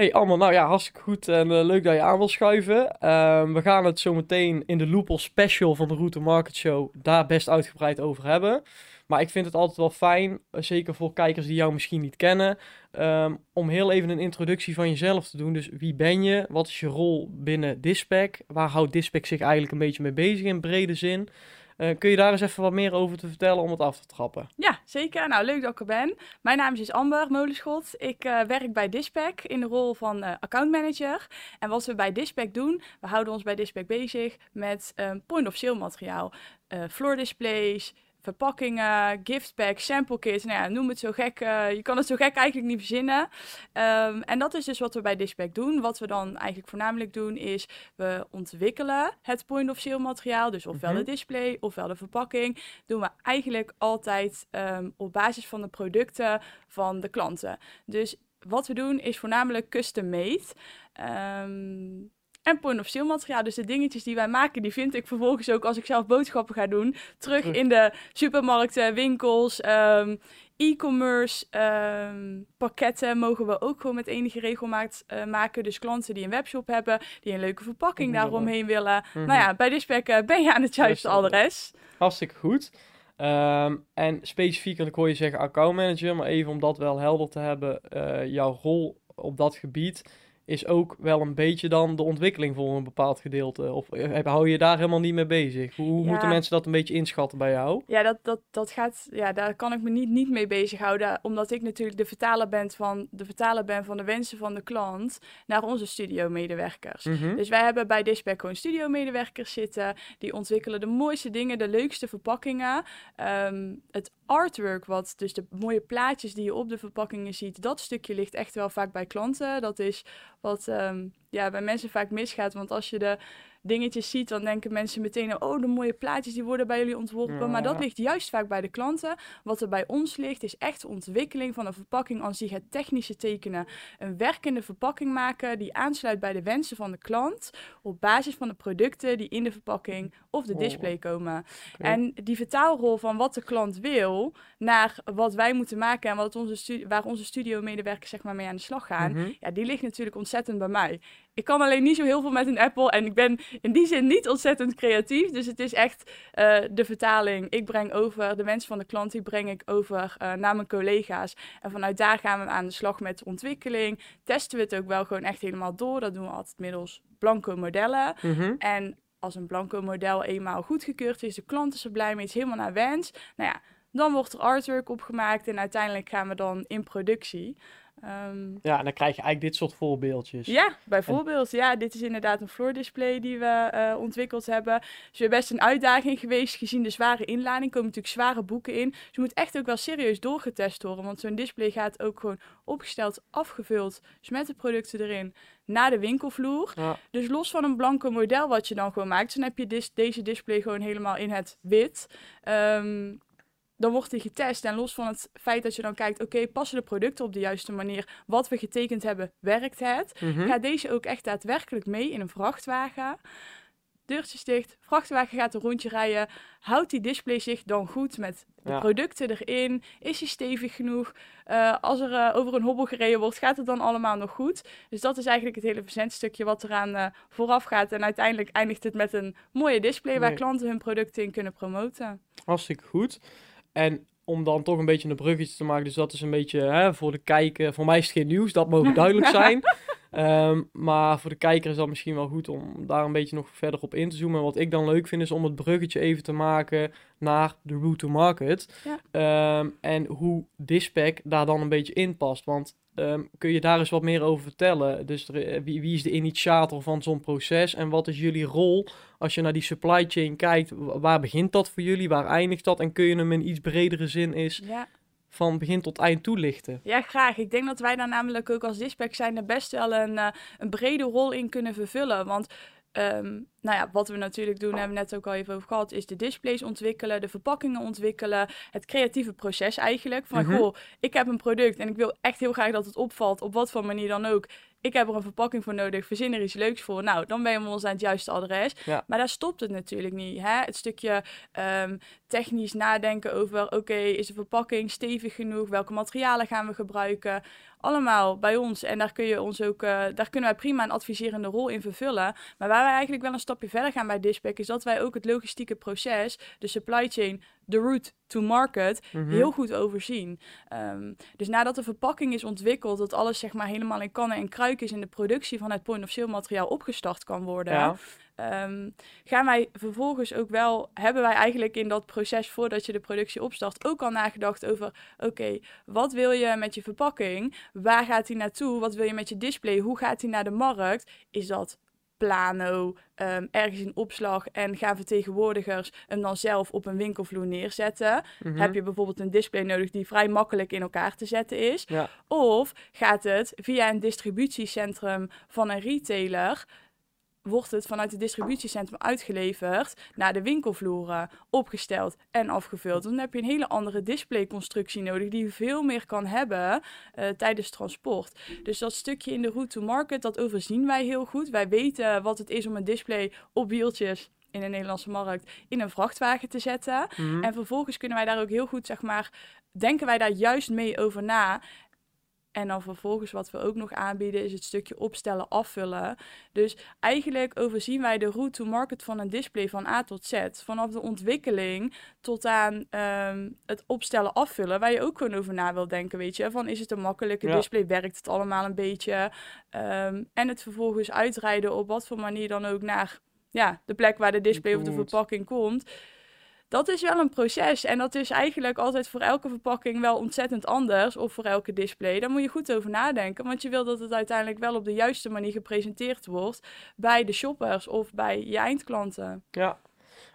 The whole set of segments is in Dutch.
Hey allemaal, nou ja, hartstikke goed en eh, leuk dat je aan wil schuiven. Ehm, we gaan het zo meteen in de Loopel Special van de Route Market Show daar best uitgebreid over hebben. Maar ik vind het altijd wel fijn, eh, zeker voor kijkers die jou misschien niet kennen, ehm, om heel even een introductie van jezelf te doen. Dus wie ben je? Wat is je rol binnen Dispec? Waar houdt Dispec zich eigenlijk een beetje mee bezig in brede zin? Eh, kun je daar eens even wat meer over te vertellen om het af te trappen? Ja, zeker. Nou, leuk dat ik er ben. Mijn naam is Amber Molenschot. Ik uh, werk bij Dispec in de rol van uh, accountmanager. En wat we bij Dispec doen, we houden ons bij Dispec bezig met point-of-sale materiaal. floor displays, verpakkingen, giftpacks, sample kits. Nou ja, noem het zo gek. Uh, je kan het zo gek eigenlijk niet verzinnen. Um, en dat is dus wat we bij Dispec doen. Wat we dan eigenlijk voornamelijk doen is we ontwikkelen het point-of-sale materiaal. Dus ofwel mm -hmm. de display ofwel de verpakking. Doen we eigenlijk altijd um, op basis van de producten van de klanten. Dus wat we doen is voornamelijk custom made. Um, en point-of-sale materiaal. Dus de dingetjes die wij maken, die vind ik vervolgens ook als ik zelf boodschappen ga doen. Terug in de supermarkten, winkels, um, e-commerce um, pakketten mogen we ook gewoon met enige regelmaat uh, maken. Dus klanten die een webshop hebben, die een leuke verpakking daaromheen willen. Mm -hmm. Nou ja, bij Dispec uh, ben je aan het juiste adres. Hartstikke goed. Um, en specifiek, en ik hoor je zeggen accountmanager, maar even om dat wel helder te hebben, uh, jouw rol op dat gebied is ook wel een beetje dan de ontwikkeling voor een bepaald gedeelte. Of eh, hou je daar helemaal niet mee bezig? Hoe ja. moeten mensen dat een beetje inschatten bij jou? Ja, dat, dat, dat gaat, ja, daar kan ik me niet, niet mee bezighouden. Omdat ik natuurlijk de vertaler ben van de, vertaler ben van de wensen van de klant naar onze studiomedewerkers. Mm -hmm. Dus wij hebben bij Dispec gewoon studiomedewerkers zitten. Die ontwikkelen de mooiste dingen, de leukste verpakkingen. Um, het artwork, wat dus de mooie plaatjes die je op de verpakkingen ziet, dat stukje ligt echt wel vaak bij klanten. Dat is wat um, ja, bij mensen vaak misgaat. Want als je de dingetjes ziet, dan denken mensen meteen... oh, de mooie plaatjes die worden bij jullie ontworpen. Ja. Maar dat ligt juist vaak bij de klanten. Wat er bij ons ligt, is echt de ontwikkeling van een verpakking aan zich. Het technische tekenen. Een werkende verpakking maken die aansluit bij de wensen van de klant... op basis van de producten die in de verpakking of de display komen. Okay. En die vertaalrol van wat de klant wil... naar wat wij moeten maken en wat onze waar onze studiomedewerkers zeg maar, mee aan de slag gaan... Mm -hmm. ja, die ligt natuurlijk ontzettend bij mij. Ik kan alleen niet zo heel veel met een Apple en ik ben in die zin niet ontzettend creatief. Dus het is echt uh, de vertaling. Ik breng over de wens van de klant, die breng ik over uh, naar mijn collega's. En vanuit daar gaan we aan de slag met de ontwikkeling. Testen we het ook wel gewoon echt helemaal door. Dat doen we altijd middels blanco modellen. Mm -hmm. En als een blanco model eenmaal goedgekeurd is, de klant is er blij mee, is helemaal naar wens. Nou ja, dan wordt er artwork opgemaakt en uiteindelijk gaan we dan in productie. Um, ja, en dan krijg je eigenlijk dit soort voorbeeldjes. Ja, bijvoorbeeld. En... Ja, dit is inderdaad een floor display die we uh, ontwikkeld hebben. Het is weer best een uitdaging geweest, gezien de zware inlading. komen natuurlijk zware boeken in. Dus je moet echt ook wel serieus doorgetest worden. Want zo'n display gaat ook gewoon opgesteld, afgevuld, dus met de producten erin, naar de winkelvloer. Ja. Dus los van een blanco model wat je dan gewoon maakt, dan heb je dis deze display gewoon helemaal in het wit. Um, dan wordt die getest. En los van het feit dat je dan kijkt, oké, okay, passen de producten op de juiste manier? Wat we getekend hebben, werkt het? Mm -hmm. Gaat deze ook echt daadwerkelijk mee in een vrachtwagen? Deurtjes dicht, vrachtwagen gaat een rondje rijden. Houdt die display zich dan goed met de ja. producten erin? Is hij stevig genoeg? Uh, als er uh, over een hobbel gereden wordt, gaat het dan allemaal nog goed? Dus dat is eigenlijk het hele verzendstukje wat eraan uh, vooraf gaat. En uiteindelijk eindigt het met een mooie display nee. waar klanten hun producten in kunnen promoten. Hartstikke goed. En om dan toch een beetje een bruggetje te maken, dus dat is een beetje hè, voor de kijker. Voor mij is het geen nieuws, dat mogen duidelijk zijn. um, maar voor de kijker is dat misschien wel goed om daar een beetje nog verder op in te zoomen. En wat ik dan leuk vind, is om het bruggetje even te maken naar de route to market. Ja. Um, en hoe Dispec daar dan een beetje in past. Want Um, kun je daar eens wat meer over vertellen? Dus er, wie, wie, is de initiator van zo'n proces en wat is jullie rol als je naar die supply chain kijkt? Waar begint dat voor jullie? Waar eindigt dat? En kun je hem in iets bredere zin is ja. van begin tot eind toelichten? Ja, graag. Ik denk dat wij daar namelijk ook als Dispec zijn er best wel een, uh, een brede rol in kunnen vervullen. Want Um, nou ja, wat we natuurlijk doen, hebben we net ook al even over gehad, is de displays ontwikkelen, de verpakkingen ontwikkelen, het creatieve proces eigenlijk. Van, mm -hmm. goh, ik heb een product en ik wil echt heel graag dat het opvalt, op wat voor manier dan ook. Ik heb er een verpakking voor nodig, verzin er iets leuks voor. Nou, dan ben je ons aan het juiste adres. Ja. Maar daar stopt het natuurlijk niet. Hè? Het stukje um, technisch nadenken over, oké, okay, is de verpakking stevig genoeg? Welke materialen gaan we gebruiken? Allemaal bij ons. En daar, kun je ons ook, uh, daar kunnen wij prima een adviserende rol in vervullen. Maar waar wij eigenlijk wel een stapje verder gaan bij Dispec, is dat wij ook het logistieke proces, de supply chain, de route to market, mhm. heel goed overzien. Um, dus nadat de verpakking is ontwikkeld, dat alles zeg maar helemaal in kannen en kruik is in de productie van het point-of-sale materiaal opgestart kan worden. Ja. Um, gaan wij vervolgens ook wel, hebben wij eigenlijk in dat proces voordat je de productie opstart ook al nagedacht over, oké, wat wil je met je verpakking? Waar gaat die naartoe? Wat wil je met je display? Hoe gaat die naar de markt? Is dat plano, um, ergens in opslag en gaan vertegenwoordigers hem dan zelf op een winkelvloer neerzetten. Mhm. Heb je bijvoorbeeld een display nodig die vrij makkelijk in elkaar te zetten is? Of gaat het via een distributiecentrum van een retailer wordt het vanuit het distributiecentrum uitgeleverd naar de winkelvloeren, opgesteld en afgevuld. Dan heb je een hele andere displayconstructie nodig die veel meer kan hebben uh, tijdens transport. Dus dat stukje in de route to market, dat overzien wij heel goed. Wij weten wat het is om een display op wieltjes in de Nederlandse markt in een vrachtwagen te zetten. Mhm. En vervolgens kunnen wij daar ook heel goed, zeg maar, denken wij daar juist mee over na. En dan vervolgens wat we ook nog aanbieden is het stukje opstellen, afvullen. Dus eigenlijk overzien wij de route to market van een display van A tot Z. Vanaf de ontwikkeling tot aan ehm, het opstellen, afvullen. Waar je ook gewoon over na wil denken, weet je. Van is het een makkelijke display? Werkt het allemaal een beetje? Ehm, en het vervolgens uitrijden op wat voor manier dan ook naar ja, de plek waar de display of de verpakking komt dat is wel een proces. En dat is eigenlijk altijd voor elke verpakking wel ontzettend anders. Of voor elke display. Daar moet je goed over nadenken. Want je wil dat het uiteindelijk wel op de juiste manier gepresenteerd wordt. Bij de shoppers of bij je eindklanten. Ja,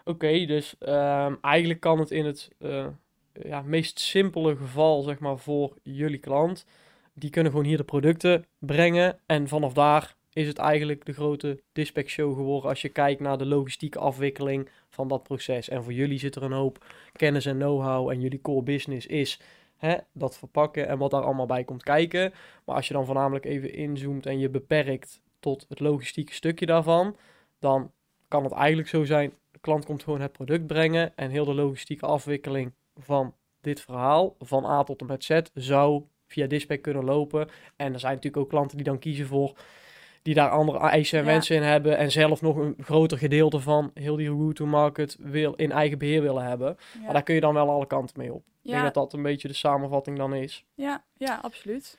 oké. dus ehm, eigenlijk kan het in het uh, ja, meest simpele geval, zeg maar, voor jullie klant. Die kunnen gewoon hier de producten brengen. En vanaf daar is het eigenlijk de grote dispatch show geworden als je kijkt naar de logistieke afwikkeling van dat proces. En voor jullie zit er een hoop kennis en know-how en jullie core business is hè, dat verpakken en wat daar allemaal bij komt kijken. Maar als je dan voornamelijk even inzoomt en je beperkt tot het logistieke stukje daarvan, dan kan het eigenlijk zo zijn, de klant komt gewoon het product brengen en heel de logistieke afwikkeling van dit verhaal, van A tot en met Z, zou via Dispatch kunnen lopen. En er zijn natuurlijk ook klanten die dan kiezen voor die daar andere eisen en wensen in hebben en zelf nog een groter gedeelte van heel die route to market wil in eigen beheer willen hebben. Maar daar kun je dan wel alle kanten mee op. Ik denk dat dat een beetje de samenvatting dan is. Ja, ja, absoluut.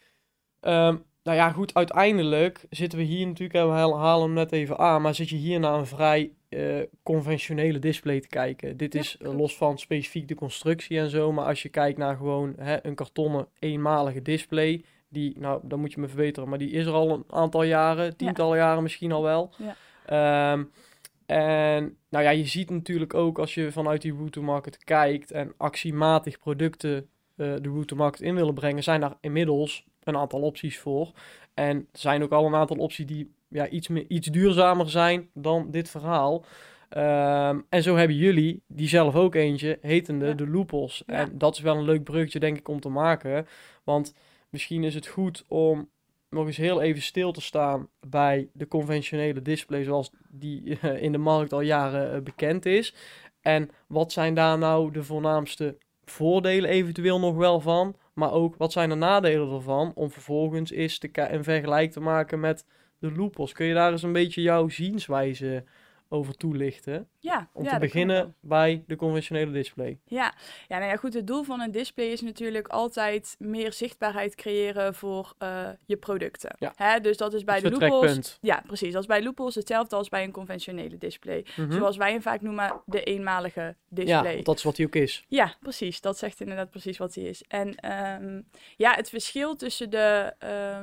Um, nou ja, goed, uiteindelijk zitten we hier natuurlijk, we halen hem net even aan, maar zit je hier naar een vrij uh, conventionele display te kijken. Dit is eh, los van specifiek de constructie en zo, maar als je kijkt naar gewoon hè, een kartonnen eenmalige display, die, nou, dan moet je me verbeteren, maar die is er al een aantal jaren, tientallen jaren misschien al wel. Ja. Ehm, en nou ja, je ziet natuurlijk ook als je vanuit die route market kijkt en actiematig producten uh, de route market in willen brengen, zijn daar inmiddels een aantal opties voor. En er zijn ook al een aantal opties die ja, iets, meer, iets duurzamer zijn dan dit verhaal. Ehm, en zo hebben jullie die zelf ook eentje, hetende de Loopos. En dat is wel een leuk bruggetje, denk ik, om te maken. Want Misschien is het goed om nog eens heel even stil te staan bij de conventionele display zoals die eh, in de markt al jaren eh, bekend is. En wat zijn daar nou de voornaamste voordelen eventueel nog wel van, maar ook wat zijn de nadelen ervan om vervolgens eens te een vergelijk te maken met de loopos. Kun je daar eens een beetje jouw zienswijze over toelichten. Ja, Om te beginnen bij de conventionele display. Ja, ja, nou ja, goed. Het doel van een display is natuurlijk altijd meer zichtbaarheid creëren voor uh, je producten. Ja. Hè? Dus dat is bij de loopholes. Ja, precies. Dat is bij loopholes hetzelfde als bij een conventionele display. Mm Zoals wij hem vaak noemen, de eenmalige display. Ja, dat is wat hij ook is. Ja, precies. Dat zegt inderdaad precies wat hij is. En um, ja, het verschil tussen de,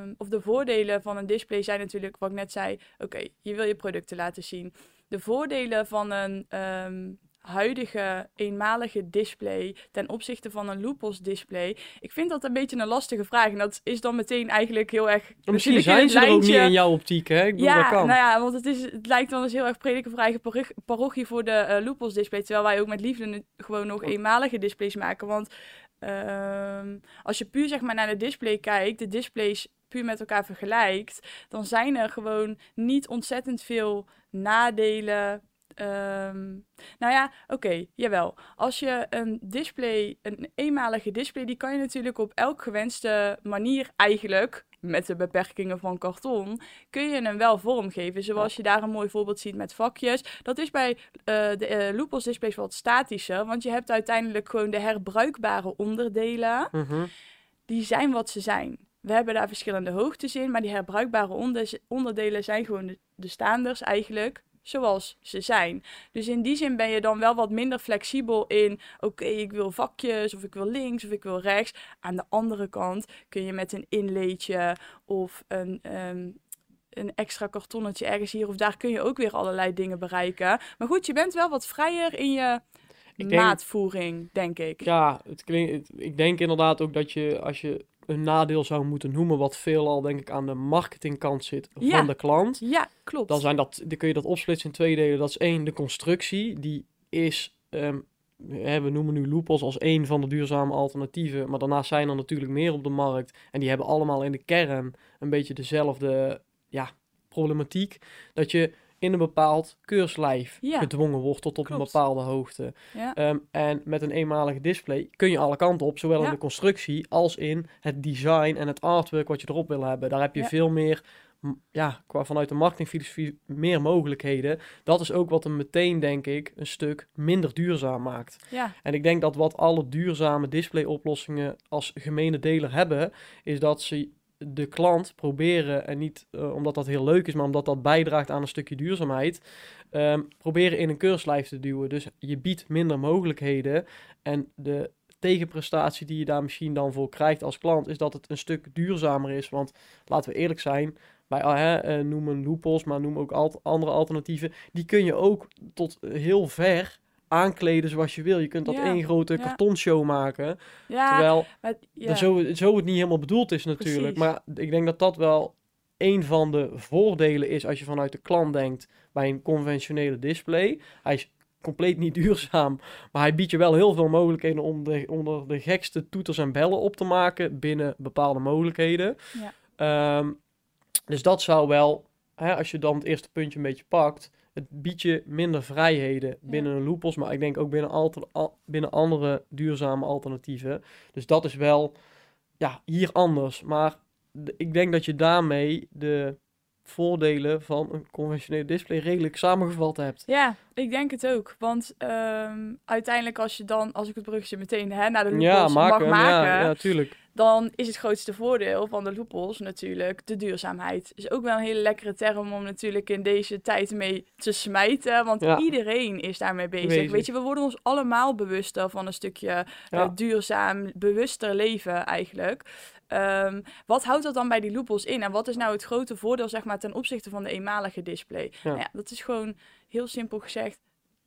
um, of de voordelen van een display zijn natuurlijk, wat ik net zei, oké, je wil je producten laten zien de voordelen van een ehm, huidige eenmalige display ten opzichte van een Lupos display? Ik vind dat een beetje een lastige vraag. En dat is dan meteen eigenlijk heel erg. Misschien zijn ze er ook niet in jouw optiek, hè? Ik bedoel, ja, dat kan. nou ja, want het, is, het lijkt dan dus heel erg prediken voor eigen parochie voor de uh, display. Terwijl wij ook met liefde gewoon nog eenmalige displays maken. Want ehm, als je puur zeg maar naar de display kijkt, de displays puur met elkaar vergelijkt, dan zijn er gewoon niet ontzettend veel nadelen Ehm, nou ja, oké, jawel. Als je een display, een eenmalige display, die kan je natuurlijk op elk gewenste manier eigenlijk, met de beperkingen van karton, kun je hem wel vormgeven. Zoals je daar een mooi voorbeeld ziet met vakjes. Dat is bij uh, de uh, Lupus displays wat statischer, want je hebt uiteindelijk gewoon de herbruikbare onderdelen. Mhm. Die zijn wat ze zijn. We hebben daar verschillende hoogtes in, maar die herbruikbare onderdelen zijn gewoon de, de staanders eigenlijk zoals ze zijn. Dus in die zin ben je dan wel wat minder flexibel in, oké, ik wil vakjes of ik wil links of ik wil rechts. Aan de andere kant kun je met een inleedje of een, ehm, een extra kartonnetje ergens hier of daar kun je ook weer allerlei dingen bereiken. Maar goed, je bent wel wat vrijer in je maatvoering, denk ik. Ja, het klinkt, ik denk inderdaad ook dat je als je een nadeel zou moeten noemen, wat veelal denk ik aan de marketingkant zit van de klant. Ja, klopt. Dan, zijn dat, dan kun je dat opsplitsen in twee delen. Dat is één, de constructie. Die is, um, we noemen nu loopholes als één van de duurzame alternatieven. Maar daarnaast zijn er natuurlijk meer op de markt. En die hebben allemaal in de kern een beetje dezelfde ja, problematiek. Dat je in een bepaald keurslijf gedwongen wordt tot op een bepaalde hoogte. Ehm, en met een eenmalige display kun je alle kanten op, zowel in de constructie als in het design en het artwork wat je erop wil hebben. Daar heb je veel meer, ja, qua vanuit de marketingfilosofie, meer mogelijkheden. Dat is ook wat hem meteen, denk ik, een stuk minder duurzaam maakt. En ik denk dat wat alle duurzame display-oplossingen als gemene deler hebben, is dat ze de klant proberen, en niet uh, omdat dat heel leuk is, maar omdat dat bijdraagt aan een stukje duurzaamheid, um, proberen in een keurslijf te duwen. Dus je biedt minder mogelijkheden en de tegenprestatie die je daar misschien dan voor krijgt als klant, is dat het een stuk duurzamer is. Want laten we eerlijk zijn, bij uh, uh, noem een loopholes, maar noem ook al andere alternatieven, die kun je ook tot heel ver aankleden zoals je wil. Je kunt dat één grote kartonshow maken. Ja, terwijl maar, zo, zo het niet helemaal bedoeld is natuurlijk. Maar ik denk dat dat wel een van de voordelen is als je vanuit de klant denkt bij een conventionele display. Hij is compleet niet duurzaam, maar hij biedt je wel heel veel mogelijkheden om de, onder de gekste toeters en bellen op te maken binnen bepaalde mogelijkheden. Ja. Ehm, dus dat zou wel, hè, als je dan het eerste puntje een beetje pakt, het biedt je minder vrijheden binnen een loopos, maar ik denk ook binnen, alter, binnen andere duurzame alternatieven. Dus dat is wel ja, hier anders. Maar ik denk dat je daarmee de voordelen van een conventionele display redelijk samengevat hebt. Ja, ik denk het ook. Want um, uiteindelijk als je dan, als ik het bruggetje meteen hè, naar de loopholes ja, maken, mag maken... Ja, ja, tuurlijk. Dan is het grootste voordeel van de loopholes natuurlijk de duurzaamheid. Is ook wel een hele lekkere term om natuurlijk in deze tijd mee te smijten. Want iedereen is daarmee bezig. Weet je, we worden ons allemaal bewuster van een stukje uh, duurzaam, bewuster leven eigenlijk. Um, wat houdt dat dan bij die loopholes in? En wat is nou het grote voordeel zeg maar, ten opzichte van de eenmalige display? Ja. Nou ja, dat is gewoon heel simpel gezegd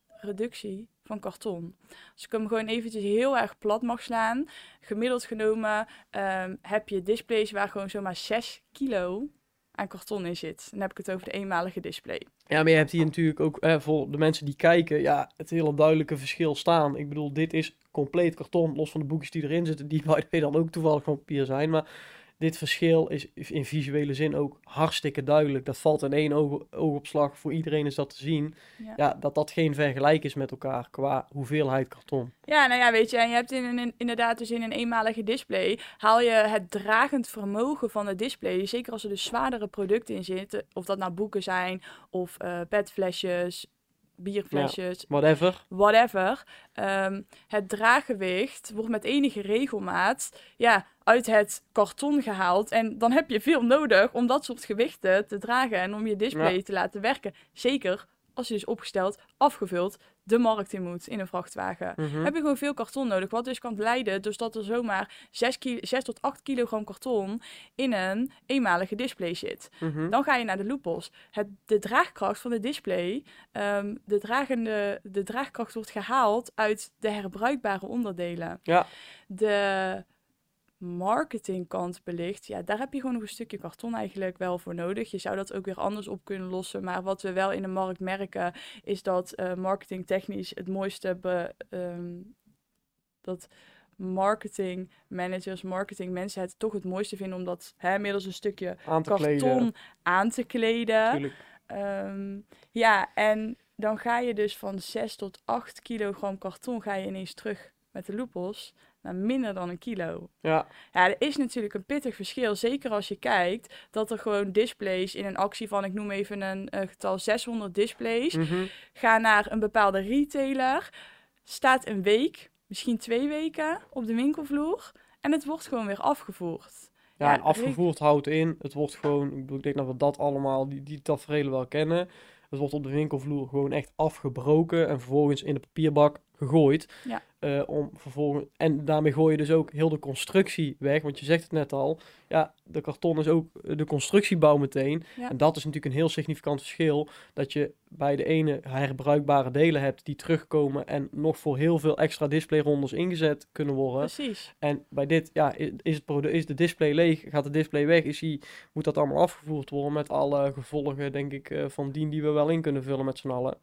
reductie van karton. Als ik hem gewoon eventjes heel erg plat mag slaan, gemiddeld genomen um, heb je displays waar gewoon zomaar 6 kilo aan karton in zit. Dan heb ik het over de eenmalige display. Ja, maar je hebt hier natuurlijk ook eh, voor de mensen die kijken, ja, het hele duidelijke verschil staan. Ik bedoel, dit is compleet karton, los van de boekjes die erin zitten, die bij dan ook toevallig van papier zijn. Maar dit verschil is in visuele zin ook hartstikke duidelijk. Dat valt in één oog, oogopslag. Voor iedereen is dat te zien. Ja. dat dat geen vergelijk is met elkaar qua hoeveelheid karton. Ja, nou ja, weet je, en je hebt in een, inderdaad dus in een eenmalige display, haal je het dragend vermogen van het display, zeker als er dus zwaardere producten in zitten, of dat nou boeken zijn, of uh, petflesjes, bierflesjes. whatever. Whatever. Um, het draaggewicht wordt met enige regelmaat ja, uit het karton gehaald. En dan heb je veel nodig om dat soort gewichten te dragen en om je display te laten werken. Zeker als je dus opgesteld, afgevuld, de markt in moet in een vrachtwagen. Mhm. Heb je gewoon veel karton nodig. Wat dus kan leiden dus dat er zomaar 6, 6 tot 8 kilogram karton in een eenmalige display zit. Mhm. Dan ga je naar de loopholes. Het, de draagkracht van de display, um, de, dragende, de draagkracht wordt gehaald uit de herbruikbare onderdelen. Ja. De marketingkant belicht, ja, daar heb je gewoon nog een stukje karton eigenlijk wel voor nodig. Je zou dat ook weer anders op kunnen lossen. Maar wat we wel in de markt merken, is dat uh, marketingtechnisch het mooiste be, um, dat marketing managers, marketing mensen het toch het mooiste vinden om dat hè, middels een stukje karton aan te kleden. Um, ja, en dan ga je dus van 6 tot 8 kilogram karton ga je ineens terug met de loepels naar minder dan een kilo. Ja. Ja, er is natuurlijk een pittig verschil. Zeker als je kijkt dat er gewoon displays in een actie van, ik noem even een getal 600 displays, Mhm. gaan naar een bepaalde retailer, staat een week, misschien twee weken op de winkelvloer en het wordt gewoon weer afgevoerd. Ja, afgevoerd houdt in. Het wordt gewoon, ik bedoel, ik denk dat we dat allemaal, die, die tafereelen wel kennen. Het wordt op de winkelvloer gewoon echt afgebroken en vervolgens in de papierbak gegooid. Ja. Eh, om vervolgens, en daarmee gooi je dus ook heel de constructie weg. Want je zegt het net al, ja, de karton is ook de constructiebouw meteen. Ja. En dat is natuurlijk een heel significant verschil. Dat je bij de ene herbruikbare delen hebt die terugkomen en nog voor heel veel extra displayrondes ingezet kunnen worden. Precies. En bij dit, ja, is, het product, is de display leeg, gaat de display weg, is die, moet dat allemaal afgevoerd worden met alle gevolgen, denk ik, eh, van dien die we wel in kunnen vullen met z'n allen.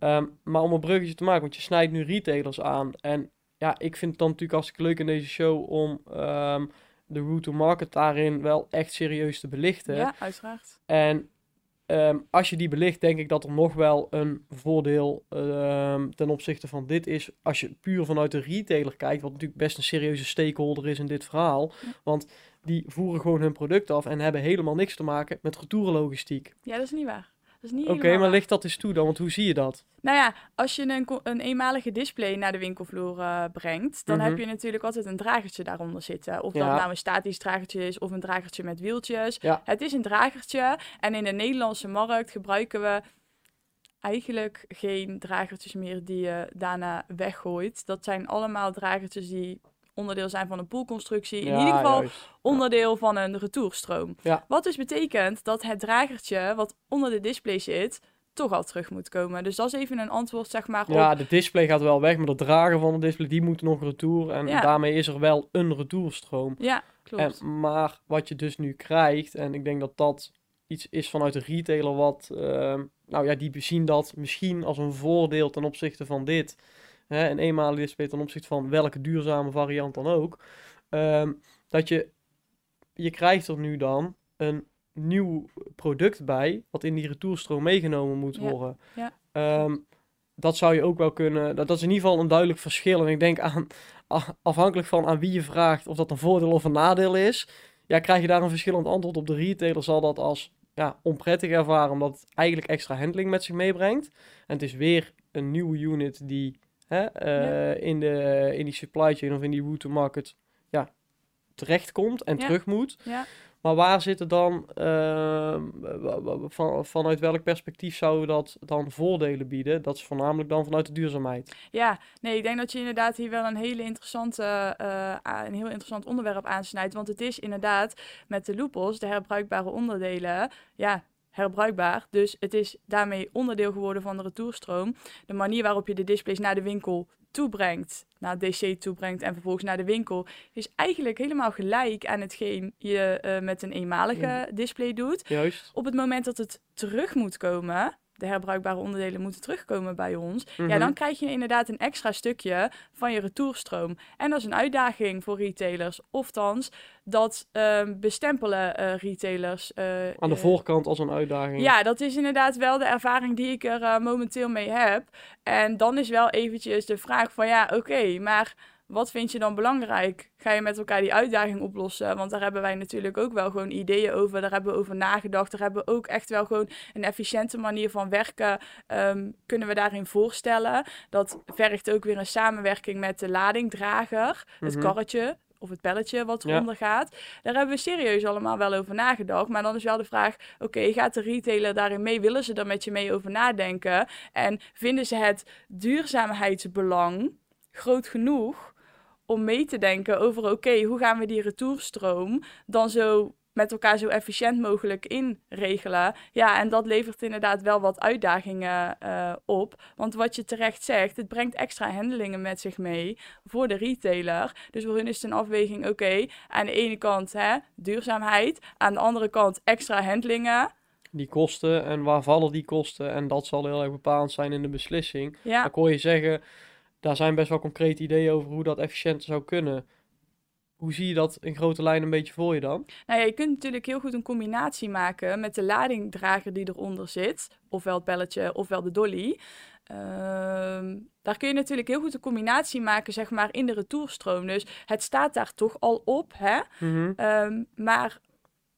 Ehm, maar om een bruggetje te maken, want je snijdt nu retailers aan. En ja, ik vind het dan natuurlijk hartstikke leuk in deze show om ehm, de route to market daarin wel echt serieus te belichten. Ja, uiteraard. En ehm, als je die belicht, denk ik dat er nog wel een voordeel ten opzichte van dit is. Als je puur vanuit de retailer kijkt, wat natuurlijk best een serieuze stakeholder is in dit verhaal. Ja. Want die voeren gewoon hun product af en hebben helemaal niks te maken met retourenlogistiek. Ja, dat is niet waar. Dat is niet Oké, maar licht dat eens toe dan, want hoe zie je dat? Nou ja, als je een, een eenmalige display naar de winkelvloer eh, brengt, dan Mhm. heb je natuurlijk altijd een dragertje daaronder zitten. Of Ja. dat nou een statisch dragertje is of een dragertje met wieltjes. Ja. Het is een dragertje en in de Nederlandse markt gebruiken we eigenlijk geen dragertjes meer die je daarna weggooit. Dat zijn allemaal dragertjes die onderdeel zijn van een poolconstructie. In Ja, ieder geval juist. onderdeel van een retourstroom. Ja. Wat dus betekent dat het dragertje wat onder de display zit, toch al terug moet komen. Dus dat is even een antwoord, zeg maar, op... Ja, de display gaat wel weg, maar de drager van de display, die moet nog retour. En daarmee is er wel een retourstroom. Ja, klopt. En, maar wat je dus nu krijgt, en ik denk dat dat iets is vanuit de retailer wat, ehm, nou ja, die zien dat misschien als een voordeel ten opzichte van dit. Hè, een eenmalige display ten opzichte van welke duurzame variant dan ook. Ehm, dat je, je krijgt er nu dan een nieuw product bij, wat in die retourstroom meegenomen moet Ja, worden. ja. Ehm, dat zou je ook wel kunnen. Dat, dat is in ieder geval een duidelijk verschil. En ik denk aan, afhankelijk van aan wie je vraagt of dat een voordeel of een nadeel is, ja, krijg je daar een verschillend antwoord op. De retailer zal dat als ja, onprettig ervaren, omdat het eigenlijk extra handling met zich meebrengt. En het is weer een nieuwe unit die hè, eh, in, de, in die supply chain of in die route market ja, terechtkomt en Ja. terug moet. Ja. Maar waar zitten dan, ehm, van, vanuit welk perspectief zou dat dan voordelen bieden? Dat is voornamelijk dan vanuit de duurzaamheid. Ja, nee, ik denk dat je inderdaad hier wel een hele interessante, eh, een heel interessant onderwerp aansnijdt. Want het is inderdaad met de loopels, de herbruikbare onderdelen, ja, herbruikbaar. Dus het is daarmee onderdeel geworden van de retourstroom. De manier waarop je de displays naar de winkel toebrengt, naar het DC toebrengt en vervolgens naar de winkel, is eigenlijk helemaal gelijk aan hetgeen je eh, met een eenmalige display doet. Juist. Op het moment dat het terug moet komen, de herbruikbare onderdelen moeten terugkomen bij ons, ja, Mhm. dan krijg je inderdaad een extra stukje van je retourstroom. En dat is een uitdaging voor retailers. Oftans, dat ehm, bestempelen eh, retailers. eh, Aan de eh, voorkant als een uitdaging. ja, dat is inderdaad wel de ervaring die ik er momenteel mee heb. En dan is wel eventjes de vraag van ja, oké, maar wat vind je dan belangrijk? Ga je met elkaar die uitdaging oplossen? Want daar hebben wij natuurlijk ook wel gewoon ideeën over. Daar hebben we over nagedacht. Daar hebben we ook echt wel gewoon een efficiënte manier van werken. ehm, kunnen we daarin voorstellen? Dat vergt ook weer een samenwerking met de ladingdrager, het Mhm. karretje of het pelletje wat Ja. eronder gaat. Daar hebben we serieus allemaal wel over nagedacht. Maar dan is wel de vraag, oké, gaat de retailer daarin mee? Willen ze er met je mee over nadenken? En vinden ze het duurzaamheidsbelang groot genoeg om mee te denken over, oké, hoe gaan we die retourstroom dan zo met elkaar zo efficiënt mogelijk inregelen? Ja, en dat levert inderdaad wel wat uitdagingen eh, op. Want wat je terecht zegt, het brengt extra handelingen met zich mee voor de retailer. Dus voor hun is het een afweging, oké, aan de ene kant hè, duurzaamheid, aan de andere kant extra handelingen. Die kosten en waar vallen die kosten? En dat zal heel erg bepalend zijn in de beslissing. Ja, Ik hoor je zeggen, daar zijn best wel concrete ideeën over hoe dat efficiënter zou kunnen. hoe zie je dat in grote lijnen een beetje voor je dan? Nou ja, je kunt natuurlijk heel goed een combinatie maken met de ladingdrager die eronder zit. Ofwel het belletje, ofwel de dolly. Ehm, daar kun je natuurlijk heel goed een combinatie maken, zeg maar, in de retourstroom. Dus het staat daar toch al op, hè? Mhm. Ehm, maar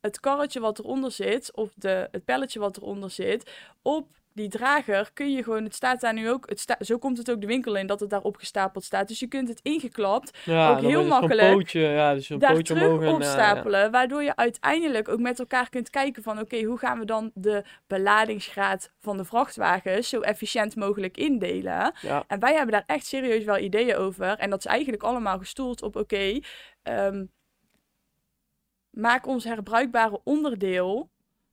het karretje wat eronder zit, of de, het pelletje wat eronder zit, op die drager kun je gewoon, het staat daar nu ook, het sta, zo komt het ook de winkel in, dat het daar opgestapeld staat. Dus je kunt het ingeklapt Ja, ook heel zo'n makkelijk Pootje, ja, dus een daar pootje terug omhoog en, eh, opstapelen. Waardoor je uiteindelijk ook met elkaar kunt kijken van... oké, hoe gaan we dan de beladingsgraad van de vrachtwagens... zo efficiënt mogelijk indelen? En wij hebben daar echt serieus wel ideeën over. En dat is eigenlijk allemaal gestoeld op... oké, ehm, maak ons herbruikbare onderdeel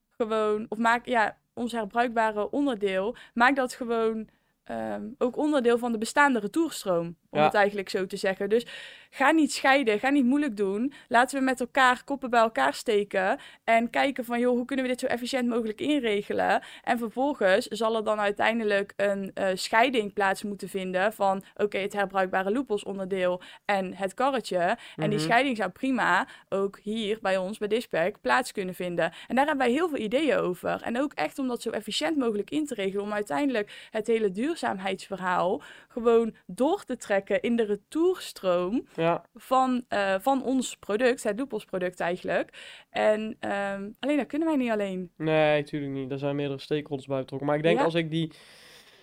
gewoon... of maak, ja, ons herbruikbare onderdeel... maak dat gewoon... ehm, ook onderdeel van de bestaande retourstroom, om Ja. het eigenlijk zo te zeggen. Dus ga niet scheiden, ga niet moeilijk doen. Laten we met elkaar koppen bij elkaar steken en kijken van, joh, hoe kunnen we dit zo efficiënt mogelijk inregelen? En vervolgens zal er dan uiteindelijk een eh, scheiding plaats moeten vinden van, oké, het herbruikbare loopels onderdeel en het karretje. En die Mhm. scheiding zou prima ook hier bij ons, bij Dispec, plaats kunnen vinden. En daar hebben wij heel veel ideeën over. En ook echt om dat zo efficiënt mogelijk in te regelen, om uiteindelijk het hele duurzaamheidsverhaal gewoon door te trekken in de retourstroom ja. van, eh, van ons product, het Loopels-product eigenlijk. En ehm, alleen dat kunnen wij niet alleen. Nee, natuurlijk niet. Er zijn meerdere stakeholders bij betrokken. Maar ik denk Ja. als ik die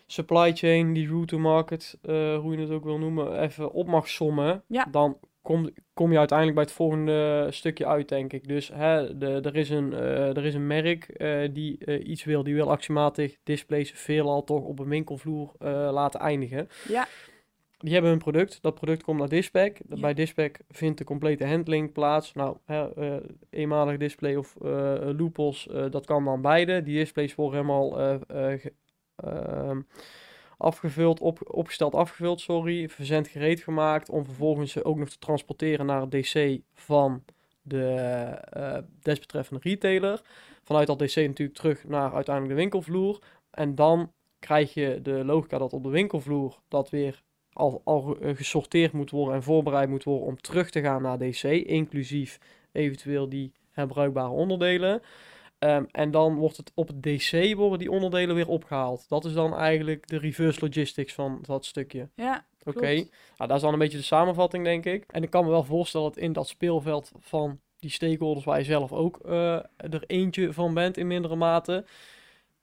supply chain, die route to market, eh, hoe je het ook wil noemen, even op mag sommen, Ja. dan kom, kom je uiteindelijk bij het volgende stukje uit, denk ik. Dus hè, de, er, is een, eh, er is een merk die iets wil, die wil actiematig displays veelal toch op een winkelvloer laten eindigen. Ja, Die hebben hun product. Dat product komt naar Dispec. Ja. Bij Dispec vindt de complete handling plaats. Nou, hè, eh, eenmalig display of loopels, eh, dat kan dan beide. Die displays worden helemaal eh, eh, ehm, afgevuld, op, opgesteld, afgevuld, sorry. Verzend gereed gemaakt. Om vervolgens ze ook nog te transporteren naar het DC van de desbetreffende retailer. Vanuit dat DC natuurlijk terug naar uiteindelijk de winkelvloer. En dan krijg je de logica dat op de winkelvloer dat weer al, al eh, gesorteerd moet worden en voorbereid moet worden om terug te gaan naar DC, inclusief eventueel die herbruikbare onderdelen. Ehm, en dan wordt het op het DC worden die onderdelen weer opgehaald. Dat is dan eigenlijk de reverse logistics van dat stukje. ja. Oké, nou, dat is dan een beetje de samenvatting, denk ik. En ik kan me wel voorstellen dat in dat speelveld van die stakeholders, waar je zelf ook eh, er eentje van bent in mindere mate,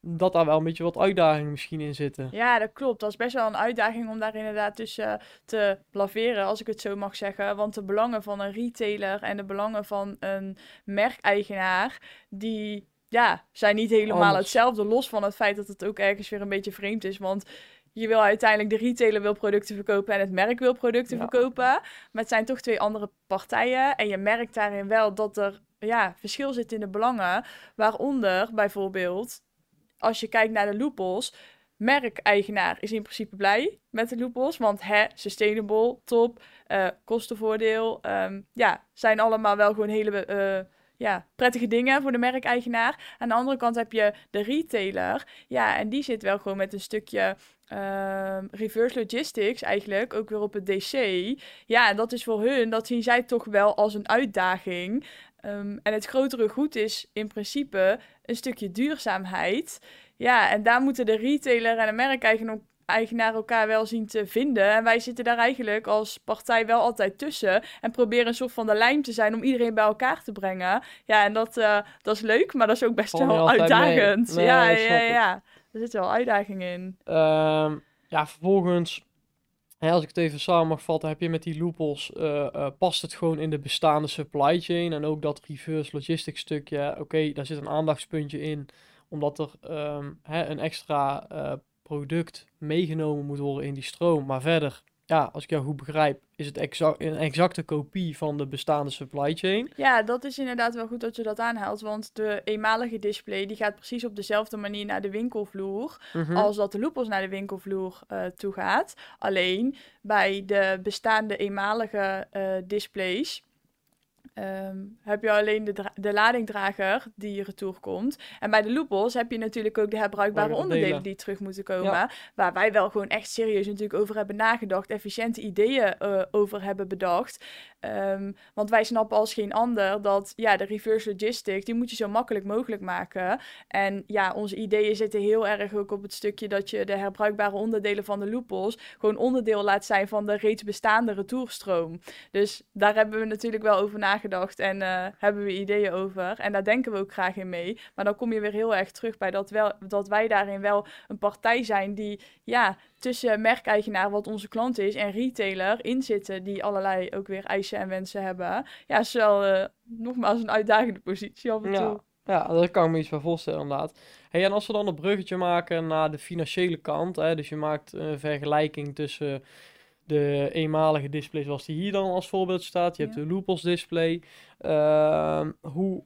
dat daar wel een beetje wat uitdagingen misschien in zitten. Ja, dat klopt. Dat is best wel een uitdaging om daar inderdaad tussen te blaveren, als ik het zo mag zeggen. Want de belangen van een retailer en de belangen van een merkeigenaar, die ja, zijn niet helemaal Anders. hetzelfde. Los van het feit dat het ook ergens weer een beetje vreemd is. Want je wil uiteindelijk, de retailer wil producten verkopen en het merk wil producten Ja. verkopen. Maar het zijn toch twee andere partijen. En je merkt daarin wel dat er ja, verschil zit in de belangen. Waaronder bijvoorbeeld, als je kijkt naar de loopels, merkeigenaar is in principe blij met de loopels. Want hè, sustainable, top, eh, kostenvoordeel. ehm, ja, zijn allemaal wel gewoon hele eh, ja, prettige dingen voor de merkeigenaar. Aan de andere kant heb je de retailer. Ja, en die zit wel gewoon met een stukje ehm, reverse logistics eigenlijk, ook weer op het DC. Ja, en dat is voor hun, dat zien zij toch wel als een uitdaging. Ehm, en het grotere goed is in principe een stukje duurzaamheid. Ja, en daar moeten de retailer en de merkeigenaar eigenaar elkaar wel zien te vinden. En wij zitten daar eigenlijk als partij wel altijd tussen. En proberen een soort van de lijm te zijn om iedereen bij elkaar te brengen. Ja, en dat, eh, dat is leuk, maar dat is ook best wel uitdagend. Nee, ja, ja, ja. Er zit wel uitdaging in. Ehm, ja, vervolgens, als ik het even samen mag vatten, heb je met die loopels, eh, eh, past het gewoon in de bestaande supply chain en ook dat reverse logistics stukje, oké, daar zit een aandachtspuntje in, omdat er ehm, een extra eh, product meegenomen moet worden in die stroom, maar verder, ja, als ik jou goed begrijp, is het exact, een exacte kopie van de bestaande supply chain. Ja, dat is inderdaad wel goed dat je dat aanhaalt. Want de eenmalige display die gaat precies op dezelfde manier naar de winkelvloer. Mhm. als dat de loopels naar de winkelvloer eh toe gaat. Alleen bij de bestaande eenmalige eh, displays ehm, heb je alleen de, de ladingdrager die retour komt. En bij de loopels heb je natuurlijk ook de herbruikbare onderdelen. die terug moeten komen. Waar wij wel gewoon echt serieus natuurlijk over hebben nagedacht. Efficiënte ideeën eh, over hebben bedacht. Ehm, want wij snappen als geen ander dat ja, de reverse logistics, die moet je zo makkelijk mogelijk maken. En ja, onze ideeën zitten heel erg ook op het stukje dat je de herbruikbare onderdelen van de loopels gewoon onderdeel laat zijn van de reeds bestaande retourstroom. Dus daar hebben we natuurlijk wel over nagedacht en uh, hebben we ideeën over. En daar denken we ook graag in mee. Maar dan kom je weer heel erg terug bij dat, wel, dat wij daarin wel een partij zijn die ja, tussen merkeigenaar, wat onze klant is, en retailer inzitten, die allerlei ook weer eisen en wensen hebben. Ja, is wel uh, nogmaals een uitdagende positie af en ja. toe. Ja, daar kan ik me iets van voorstellen inderdaad. Hey, en als we dan een bruggetje maken naar de financiële kant, hè, dus je maakt een vergelijking tussen de eenmalige display zoals die hier dan als voorbeeld staat. Je hebt de Loopos display. Uh, hoe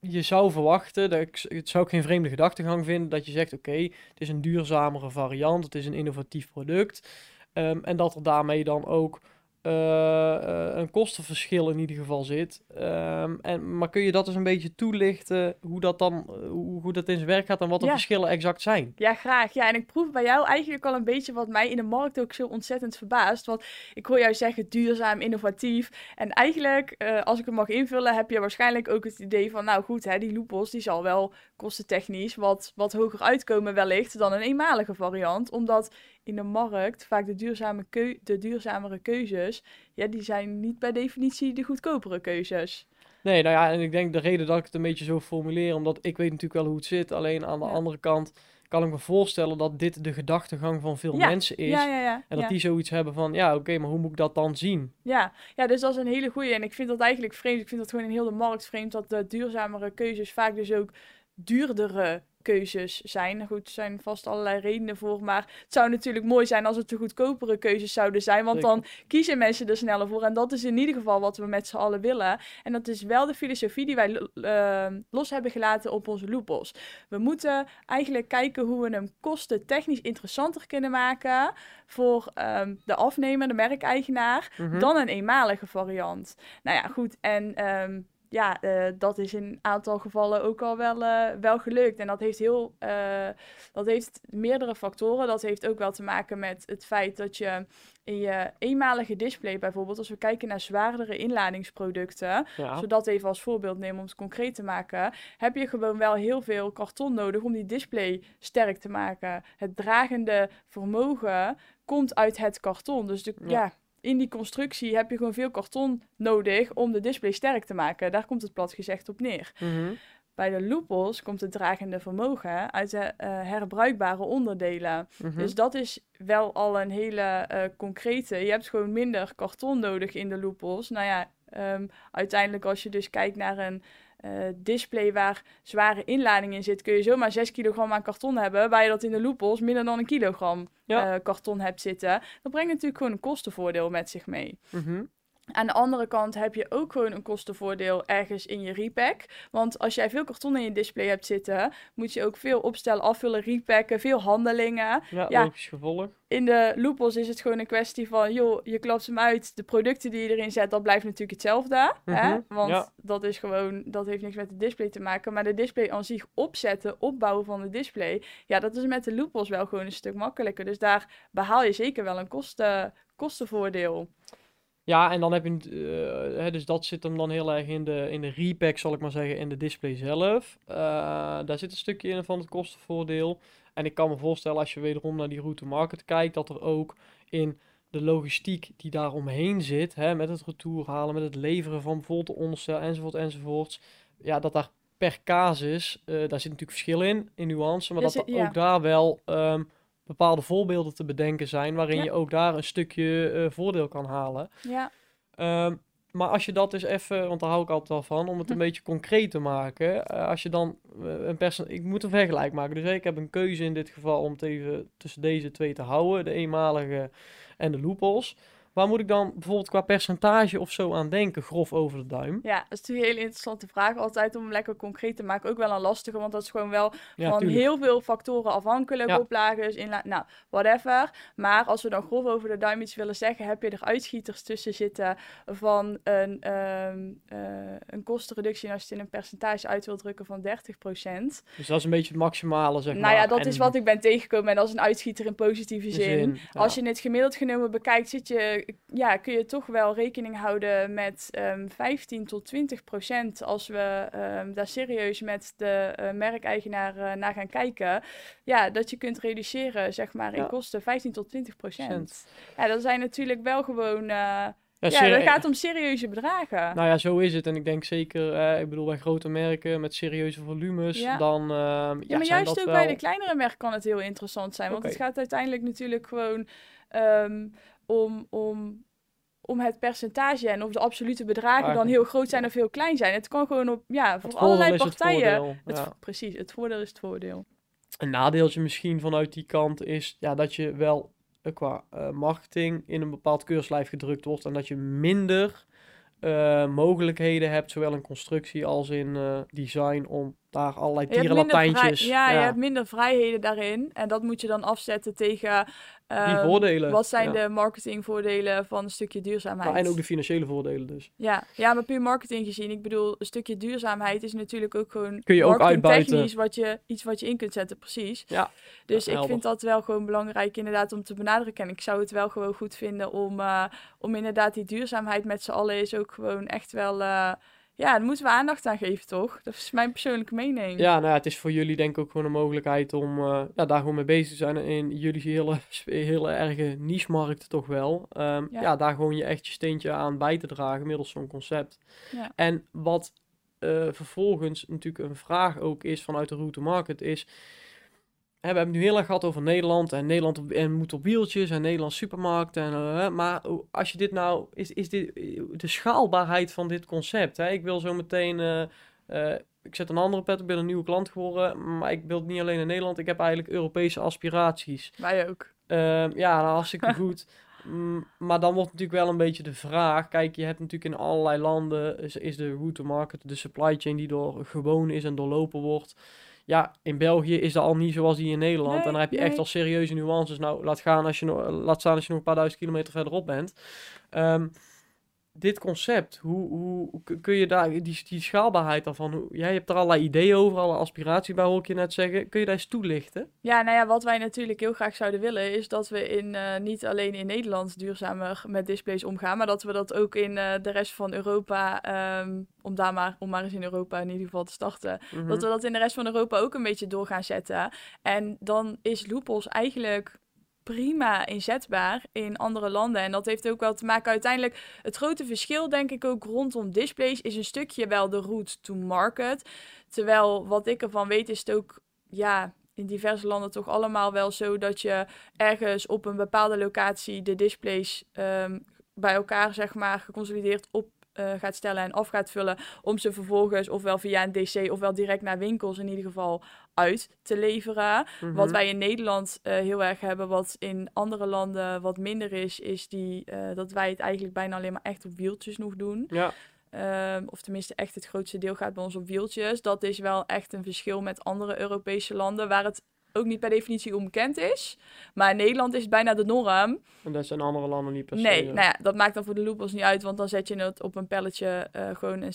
je zou verwachten, dat ik, het zou ik geen vreemde gedachtegang vinden, dat je zegt: oké, het is een duurzamere variant, het is een innovatief product. Um, en dat er daarmee dan ook uh, een kostenverschil in ieder geval zit. Um, en, maar kun je dat eens een beetje toelichten, hoe dat dan hoe, hoe, dat in zijn werk gaat en wat de verschillen exact zijn? Ja, graag. Ja, en ik proef bij jou eigenlijk al een beetje wat mij in de markt ook zo ontzettend verbaast. Want ik hoor jou zeggen duurzaam, innovatief. En eigenlijk, uh, als ik het mag invullen, heb je waarschijnlijk ook het idee van, nou goed, hè, die loopos die zal wel kostentechnisch wat, wat hoger uitkomen wellicht dan een eenmalige variant. Omdat in de markt vaak de, duurzame keu de duurzamere keuzes, ja, die zijn niet per definitie de goedkopere keuzes. Nee, nou ja, en ik denk de reden dat ik het een beetje zo formuleer, omdat ik weet natuurlijk wel hoe het zit. Alleen aan de andere kant kan ik me voorstellen dat dit de gedachtegang van veel mensen is. Ja, ja, en dat die zoiets hebben van, ja, oké, maar hoe moet ik dat dan zien? Ja. ja, dus dat is een hele goede. En ik vind dat eigenlijk vreemd. Ik vind dat gewoon in heel de markt vreemd dat de duurzamere keuzes vaak dus ook duurdere keuzes zijn. Goed, er zijn vast allerlei redenen voor. Maar het zou natuurlijk mooi zijn als het de goedkopere keuzes zouden zijn. Want dan kiezen mensen er sneller voor. En dat is in ieder geval wat we met z'n allen willen. En dat is wel de filosofie die wij uh, los hebben gelaten op onze loopos. We moeten eigenlijk kijken hoe we hem kosten technisch interessanter kunnen maken. Voor um, de afnemer, de merkeigenaar. Mm Dan een eenmalige variant. Nou ja, goed. En um, ja, uh, dat is in een aantal gevallen ook al wel, uh, wel gelukt. En dat heeft heel, uh, dat heeft meerdere factoren. Dat heeft ook wel te maken met het feit dat je in je eenmalige display bijvoorbeeld, als we kijken naar zwaardere inladingsproducten, ja. zodat even als voorbeeld nemen om het concreet te maken, heb je gewoon wel heel veel karton nodig om die display sterk te maken. Het dragende vermogen komt uit het karton. Dus de, ja, ja in die constructie heb je gewoon veel karton nodig om de display sterk te maken. Daar komt het plat gezegd op neer. Mhm. Bij de loopels komt het dragende vermogen uit de uh, herbruikbare onderdelen. Mhm. Dus dat is wel al een hele uh, concrete. Je hebt gewoon minder karton nodig in de loopels. Nou ja, um, uiteindelijk als je dus kijkt naar een uh, display waar zware inlading in zit, kun je zomaar 6 kilogram aan karton hebben. Waar je dat in de loopels minder dan een kilogram ja. uh, karton hebt zitten. Dat brengt natuurlijk gewoon een kostenvoordeel met zich mee. Mm -hmm. Aan de andere kant heb je ook gewoon een kostenvoordeel ergens in je repack. Want als jij veel karton in je display hebt zitten, moet je ook veel opstellen, afvullen, repacken, veel handelingen. Ja, ja gevolg. In de loopels is het gewoon een kwestie van, joh, je klapt hem uit. De producten die je erin zet, dat blijft natuurlijk hetzelfde. Mm hè? -hmm. Want ja. dat is gewoon, dat heeft niks met de display te maken. Maar de display aan zich opzetten, opbouwen van de display, ja, dat is met de loopels wel gewoon een stuk makkelijker. Dus daar behaal je zeker wel een kosten, kostenvoordeel. Ja, en dan heb je, uh, hè, dus dat zit hem dan heel erg in de, in de repack, zal ik maar zeggen, in de display zelf. Uh, daar zit een stukje in van het kostenvoordeel. En ik kan me voorstellen, als je wederom naar die route market kijkt, dat er ook in de logistiek die daar omheen zit, hè, met het retour halen, met het leveren van bijvoorbeeld de onderstel, enzovoort, enzovoorts, ja, dat daar per casus, uh, daar zit natuurlijk verschil in, in nuance, maar dat er ja. ook daar wel um, bepaalde voorbeelden te bedenken zijn, waarin Ja. je ook daar een stukje uh, voordeel kan halen. Ja, Ehm, maar als je dat dus even, want daar hou ik altijd wel van, om het een Hm. beetje concreet te maken. eh, als je dan eh, een perso ik moet een vergelijk maken. Dus eh, ik heb een keuze in dit geval om het even tussen deze twee te houden, de eenmalige en de loopels. Waar moet ik dan bijvoorbeeld qua percentage of zo aan denken, grof over de duim? ja, dat is natuurlijk een hele interessante vraag. Altijd om hem lekker concreet te maken. Ook wel een lastige, want dat is gewoon wel Ja, van tuurlijk. heel veel factoren afhankelijk. Ja. Oplagers, inla nou, whatever. Maar als we dan grof over de duim iets willen zeggen, heb je er uitschieters tussen zitten van een, eh, een kostenreductie, en als je het in een percentage uit wil drukken, van 30%. Dus dat is een beetje het maximale, zeg maar. nou ja, dat En is wat ik ben tegengekomen en dat is een uitschieter in positieve zin. zin, ja. Als je het gemiddeld genomen bekijkt, zit je ja, kun je toch wel rekening houden met um, ehm, 15 tot 20 procent als we um, daar serieus met de uh, merkeigenaar uh, naar gaan kijken. Ja, dat je kunt reduceren, zeg maar, in kosten 15 tot 20 procent. Ja, dat zijn natuurlijk wel gewoon... Uh, ja, ja dat gaat om serieuze bedragen. Nou ja, zo is het. En ik denk zeker, eh, ik bedoel, bij grote merken met serieuze volumes, ja. dan. Uh, ja, ja, maar juist ook bij de kleinere merken kan het heel interessant zijn. Want het gaat uiteindelijk natuurlijk gewoon um, om, om, om het percentage en of de absolute bedragen dan heel groot zijn of heel klein zijn. Het kan gewoon op, ja, voor allerlei partijen. Het het, precies, het voordeel is het voordeel. Een nadeeltje misschien vanuit die kant is ja, dat je wel uh, qua uh, marketing in een bepaald keurslijf gedrukt wordt en dat je minder uh, mogelijkheden hebt, zowel in constructie als in design, om daar allerlei tierenlatijntjes... Ja, ja, je hebt minder vrijheden daarin. En dat moet je dan afzetten tegen die ehm, voordelen. Wat zijn de marketingvoordelen van een stukje duurzaamheid? Nou, en ook de financiële voordelen dus. Ja. ja, maar puur marketing gezien. Ik bedoel, een stukje duurzaamheid is natuurlijk ook gewoon Kun je ook uitbuiten. wat je, iets wat je in kunt zetten, precies. Ja. Dus ik vind dat wel gewoon belangrijk inderdaad om te benadrukken. En ik zou het wel gewoon goed vinden om, uh, om inderdaad die duurzaamheid met z'n allen is ook gewoon echt wel... Uh, ja, daar moeten we aandacht aan geven, toch? Dat is mijn persoonlijke mening. Ja, nou ja, het is voor jullie denk ik ook gewoon een mogelijkheid om uh, ja, daar gewoon mee bezig te zijn. In jullie hele, hele erge niche-markt toch wel. Um, ja. daar gewoon je echt je steentje aan bij te dragen middels zo'n concept. Ja. En wat uh, vervolgens natuurlijk een vraag ook is vanuit de route market is we hebben het nu heel erg gehad over Nederland en Nederland en moet op wieltjes en Nederland supermarkt. En, uh, maar als je dit nou, is, is dit de schaalbaarheid van dit concept? Hè? Ik wil zo meteen, uh, uh, ik zet een andere pet, ik ben een nieuwe klant geworden, maar ik wil het niet alleen in Nederland, ik heb eigenlijk Europese aspiraties. Wij ook. Ehm, ja, nou, hartstikke goed. Mm, maar dan wordt natuurlijk wel een beetje de vraag. Kijk, je hebt natuurlijk in allerlei landen is, is de route market, de supply chain die door gewoon is en doorlopen wordt. Ja, in België is dat al niet zoals die in Nederland. en dan heb je echt al serieuze nuances. Nou, laat, gaan als je, laat staan als je nog een paar duizend kilometer verderop bent. Um, dit concept, hoe, hoe kun je daar, die, die schaalbaarheid daarvan, hoe, jij hebt er allerlei ideeën over, alle aspiraties bij, hoor ik je net zeggen. Kun je daar eens toelichten? Ja, nou ja, wat wij natuurlijk heel graag zouden willen, is dat we in, uh, niet alleen in Nederland duurzamer met displays omgaan, maar dat we dat ook in uh, de rest van Europa, um, om daar maar, om maar eens in Europa in ieder geval te starten, mm dat we dat in de rest van Europa ook een beetje door gaan zetten. En dan is Loopos eigenlijk prima inzetbaar in andere landen. En dat heeft ook wel te maken uiteindelijk. Het grote verschil, denk ik ook rondom displays, is een stukje wel de route to market. Terwijl wat ik ervan weet, is het ook ja. In diverse landen toch allemaal wel zo dat je ergens op een bepaalde locatie de displays um, bij elkaar, zeg maar, geconsolideerd op uh, gaat stellen en af gaat vullen. Om ze vervolgens ofwel via een DC ofwel direct naar winkels in ieder geval uit te leveren. Wat mhm. wij in Nederland uh, heel erg hebben, wat in andere landen wat minder is, is die, uh, dat wij het eigenlijk bijna alleen maar echt op wieltjes nog doen. Ja. Um, of tenminste, echt het grootste deel gaat bij ons op wieltjes. Dat is wel echt een verschil met andere Europese landen, waar het ook niet per definitie onbekend is. Maar in Nederland is het bijna de norm. En dat zijn andere landen niet per se. Nee, nou ja, dat maakt dan voor de loopers niet uit. Want dan zet je het op een pelletje, uh, gewoon een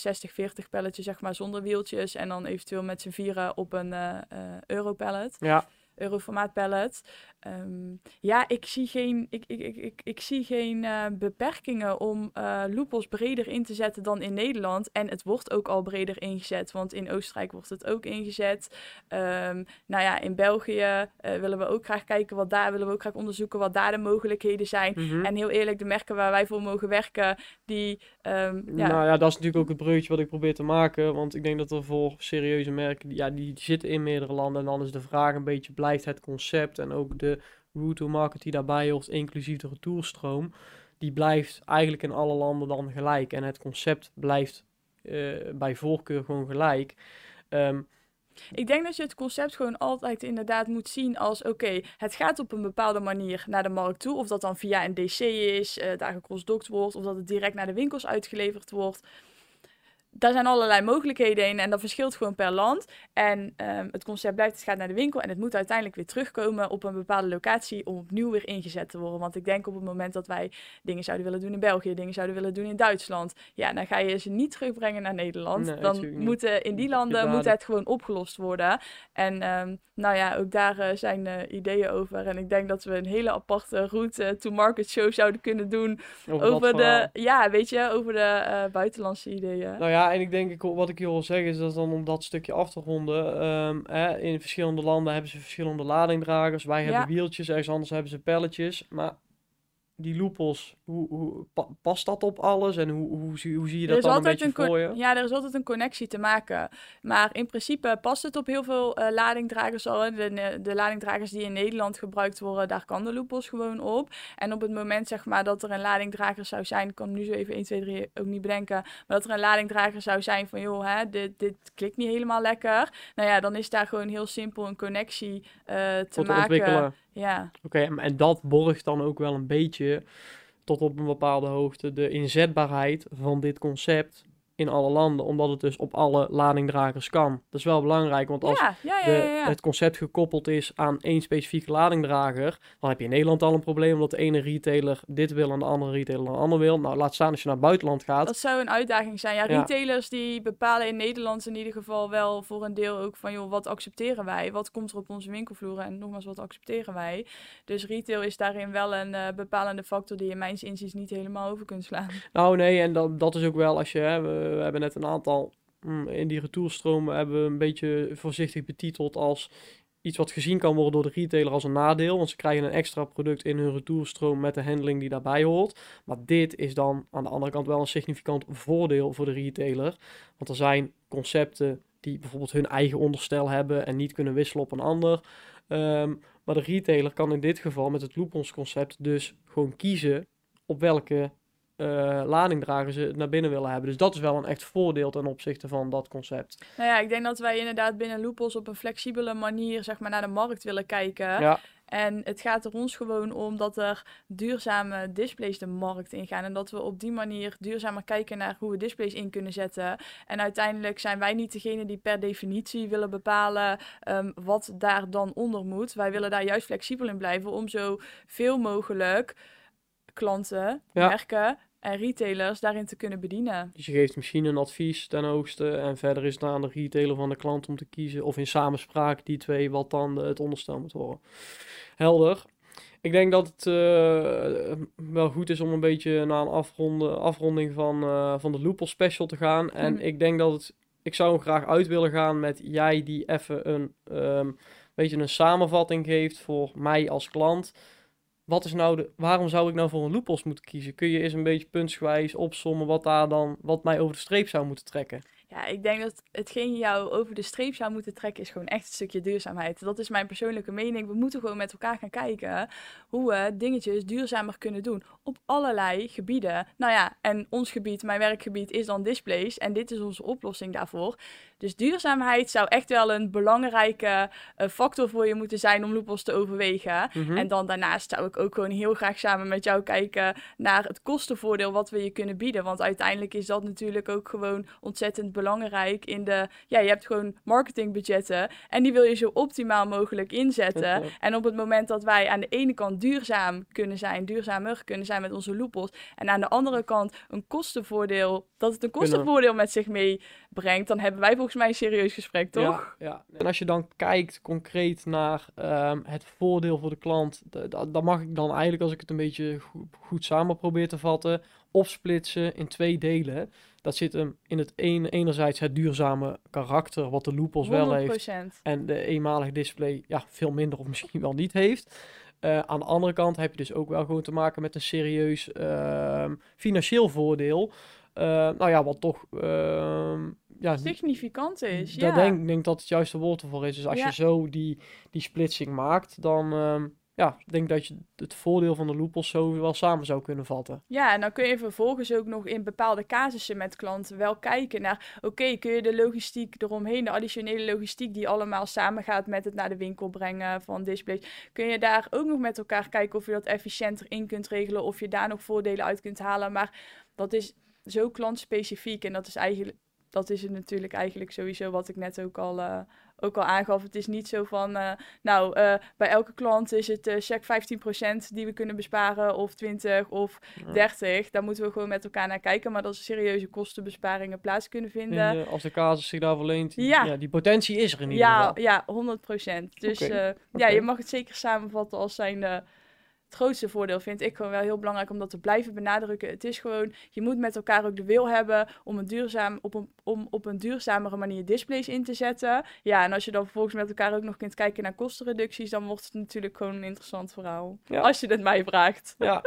60-40 pelletje, zeg maar, zonder wieltjes. En dan eventueel met z'n vieren op een uh, uh, Europallet. Ja. Euroformaat pallet. Um, ja, ik zie geen, ik, ik, ik, ik, ik zie geen uh, beperkingen om uh, loopels breder in te zetten dan in Nederland. En het wordt ook al breder ingezet, want in Oostenrijk wordt het ook ingezet. Um, nou ja, in België uh, willen we ook graag kijken wat daar, willen we ook graag onderzoeken wat daar de mogelijkheden zijn. Mm -hmm. En heel eerlijk, de merken waar wij voor mogen werken, die... Um, ja. Nou ja, dat is natuurlijk ook het breukje wat ik probeer te maken. Want ik denk dat er voor serieuze merken, ja, die, die zitten in meerdere landen. En dan is de vraag een beetje, blijft het concept en ook de route to market die daarbij hoort, inclusief de retourstroom, die blijft eigenlijk in alle landen dan gelijk. En het concept blijft uh, bij voorkeur gewoon gelijk. Um, ik denk dat je het concept gewoon altijd inderdaad moet zien als: oké, het gaat op een bepaalde manier naar de markt toe. Of dat dan via een DC is, uh, daar gecrossdokt wordt, of dat het direct naar de winkels uitgeleverd wordt daar zijn allerlei mogelijkheden in en dat verschilt gewoon per land. En ehm, het concept blijft, het gaat naar de winkel en het moet uiteindelijk weer terugkomen op een bepaalde locatie om opnieuw weer ingezet te worden. Want ik denk op het moment dat wij dingen zouden willen doen in België, dingen zouden willen doen in Duitsland, ja, dan ga je ze niet terugbrengen naar Nederland. dan moeten in die landen moet het gewoon opgelost worden. En um, nou ja, ook daar uh, zijn uh, ideeën over. En ik denk dat we een hele aparte route to market show zouden kunnen doen over, de, ja, weet je, over de uh, buitenlandse ideeën. Nou ja, en ik denk, ik, wat ik hier wil zeggen is dat dan om dat stukje af te ronden, um, hè, in verschillende landen hebben ze verschillende ladingdragers. Wij hebben wieltjes, ergens anders hebben ze pelletjes. Maar die loopels, hoe, hoe past dat op alles en hoe, hoe, zie, hoe zie je dat dan een beetje voor je? Ja, er is altijd een connectie te maken. Maar in principe past het op heel veel uh, ladingdragers al. De, de ladingdragers die in Nederland gebruikt worden, daar kan de loopels gewoon op. En op het moment zeg maar dat er een ladingdrager zou zijn, ik kan nu zo even 1, 2, 3 ook niet bedenken, maar dat er een ladingdrager zou zijn van joh, hè, dit, dit klikt niet helemaal lekker. Nou ja, dan is daar gewoon heel simpel een connectie uh, te, maken. Ontwikkelen. Ja. Oké, en dat borgt dan ook wel een beetje tot op een bepaalde hoogte de inzetbaarheid van dit concept in alle landen, omdat het dus op alle ladingdragers kan. Dat is wel belangrijk, want als de, het concept gekoppeld is aan één specifieke ladingdrager, dan heb je in Nederland al een probleem, omdat de ene retailer dit wil en de andere retailer een ander wil. Nou, laat staan als je naar het buitenland gaat. Dat zou een uitdaging zijn. Ja, retailers die bepalen in Nederland in ieder geval wel voor een deel ook van, joh, wat accepteren wij? Wat komt er op onze winkelvloeren? En nogmaals, wat accepteren wij? Dus retail is daarin wel een uh, bepalende factor die je mijns inziens niet helemaal over kunt slaan. Nou nee, en dat, dat is ook wel als je... Hè, we hebben net een aantal mm, in die retourstromen hebben we een beetje voorzichtig betiteld als iets wat gezien kan worden door de retailer als een nadeel. Want ze krijgen een extra product in hun retourstroom met de handling die daarbij hoort. Maar dit is dan aan de andere kant wel een significant voordeel voor de retailer. Want er zijn concepten die bijvoorbeeld hun eigen onderstel hebben en niet kunnen wisselen op een ander. Ehm, maar de retailer kan in dit geval met het loopons concept dus gewoon kiezen op welke uh, ladingdragers ze naar binnen willen hebben. Dus dat is wel een echt voordeel ten opzichte van dat concept. Nou ja, ik denk dat wij inderdaad binnen Loopos op een flexibele manier zeg maar, naar de markt willen kijken. Ja. En het gaat er ons gewoon om dat er duurzame displays de markt ingaan. En dat we op die manier duurzamer kijken naar hoe we displays in kunnen zetten. En uiteindelijk zijn wij niet degene die per definitie willen bepalen um, wat daar dan onder moet. Wij willen daar juist flexibel in blijven om zo veel mogelijk klanten, merken en retailers daarin te kunnen bedienen. Dus je geeft misschien een advies ten hoogste en verder is het aan de retailer van de klant om te kiezen of in samenspraak die twee wat dan het onderstel moet worden. Helder. Ik denk dat het uh, wel goed is om een beetje naar een afronde, afronding van, uh, van de Loopel Special te gaan. En mhm. ik denk dat het, ik zou hem graag uit willen gaan met jij die even een, um, beetje een samenvatting geeft voor mij als klant wat is nou de, waarom zou ik nou voor een loopos moeten kiezen? Kun je eens een beetje puntsgewijs opsommen wat daar dan, wat mij over de streep zou moeten trekken? Ja, ik denk dat hetgeen jou over de streep zou moeten trekken is gewoon echt een stukje duurzaamheid. Dat is mijn persoonlijke mening. We moeten gewoon met elkaar gaan kijken hoe we dingetjes duurzamer kunnen doen op allerlei gebieden. Nou ja, en ons gebied, mijn werkgebied, is dan displays en dit is onze oplossing daarvoor. Dus duurzaamheid zou echt wel een belangrijke uh, factor voor je moeten zijn om loopos te overwegen. Mhm. En dan daarnaast zou ik ook gewoon heel graag samen met jou kijken naar het kostenvoordeel wat we je kunnen bieden. Want uiteindelijk is dat natuurlijk ook gewoon ontzettend belangrijk in de... Ja, je hebt gewoon marketingbudgetten en die wil je zo optimaal mogelijk inzetten. En op het moment dat wij aan de ene kant duurzaam kunnen zijn, duurzamer kunnen zijn met onze loopos. En aan de andere kant een kostenvoordeel, dat het een kostenvoordeel met zich meebrengt, dan hebben wij volgens mij een serieus gesprek, toch? Ja, ja. En als je dan kijkt concreet naar ehm, het voordeel voor de klant, dan mag ik dan eigenlijk, als ik het een beetje goed, goed samen probeer te vatten, opsplitsen in twee delen. Dat zit hem in het ene, enerzijds het duurzame karakter, wat de Loopos wel heeft. En de eenmalige display ja, veel minder of misschien wel niet heeft. Uh, aan de andere kant heb je dus ook wel gewoon te maken met een serieus uh, financieel voordeel. Uh, nou ja, wat toch ehm, ja, significant is. Daar ja. denk denk dat het juiste woord ervoor is. Dus als je zo die, die splitsing maakt, dan um, ja, denk dat je het voordeel van de loopels zo wel samen zou kunnen vatten. Ja, en dan kun je vervolgens ook nog in bepaalde casussen met klanten wel kijken naar, oké, kun je de logistiek eromheen, de additionele logistiek die allemaal samengaat met het naar de winkel brengen van displays, kun je daar ook nog met elkaar kijken of je dat efficiënter in kunt regelen, of je daar nog voordelen uit kunt halen. Maar dat is zo klantspecifiek en dat is eigenlijk dat is het natuurlijk eigenlijk sowieso wat ik net ook al, uh, ook al aangaf. Het is niet zo van, uh, nou, uh, bij elke klant is het check 15% die we kunnen besparen, of 20 of ja. 30. Daar moeten we gewoon met elkaar naar kijken. Maar dat er serieuze kostenbesparingen plaats kunnen vinden. In, als de casus zich daarvoor leent, ja. ja. die potentie is er in ieder ja, geval. Ja, 100%. Dus okay. ja, je mag het zeker samenvatten als zijn het grootste voordeel vind ik gewoon wel heel belangrijk om dat te blijven benadrukken. Het is gewoon, je moet met elkaar ook de wil hebben om, een duurzaam, op, een, om op een duurzamere manier displays in te zetten. Ja, en als je dan vervolgens met elkaar ook nog kunt kijken naar kostenreducties, dan wordt het natuurlijk gewoon een interessant verhaal. Als je het mij vraagt. Ja.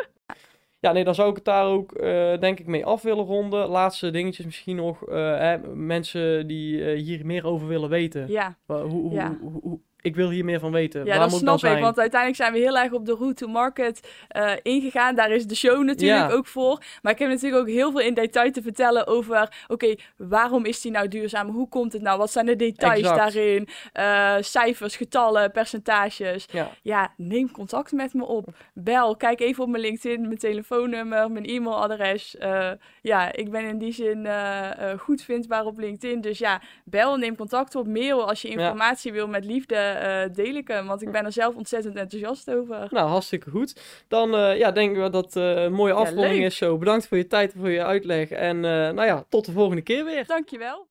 Ja, nee, dan zou ik het daar ook uh, denk ik mee af willen ronden. Laatste dingetjes misschien nog. Uh, hè, mensen die uh, hier meer over willen weten. Ja. hoe, ja. Hoe, hoe, ik wil hier meer van weten. Ja, Waar dat snap ik. Want uiteindelijk zijn we heel erg op de route to market uh, ingegaan. Daar is de show natuurlijk Ja. ook voor. Maar ik heb natuurlijk ook heel veel in detail te vertellen over... Oké, waarom is die nou duurzaam? Hoe komt het nou? Wat zijn de details Exact. daarin? Uh, cijfers, getallen, percentages. Ja. ja, neem contact met me op. Bel, kijk even op mijn LinkedIn, mijn telefoonnummer, mijn e-mailadres. Uh, ja, ik ben in die zin goed vindbaar op LinkedIn. Dus ja, bel, neem contact op, mail als je informatie ja. wil met liefde uh, deel ik hem. Want ik ben er zelf ontzettend enthousiast over. Nou, hartstikke goed. Dan uh, ja, denken we dat uh, een mooie afronding is zo. Bedankt voor je tijd en voor je uitleg. En nou ja, tot de volgende keer weer. Dankjewel.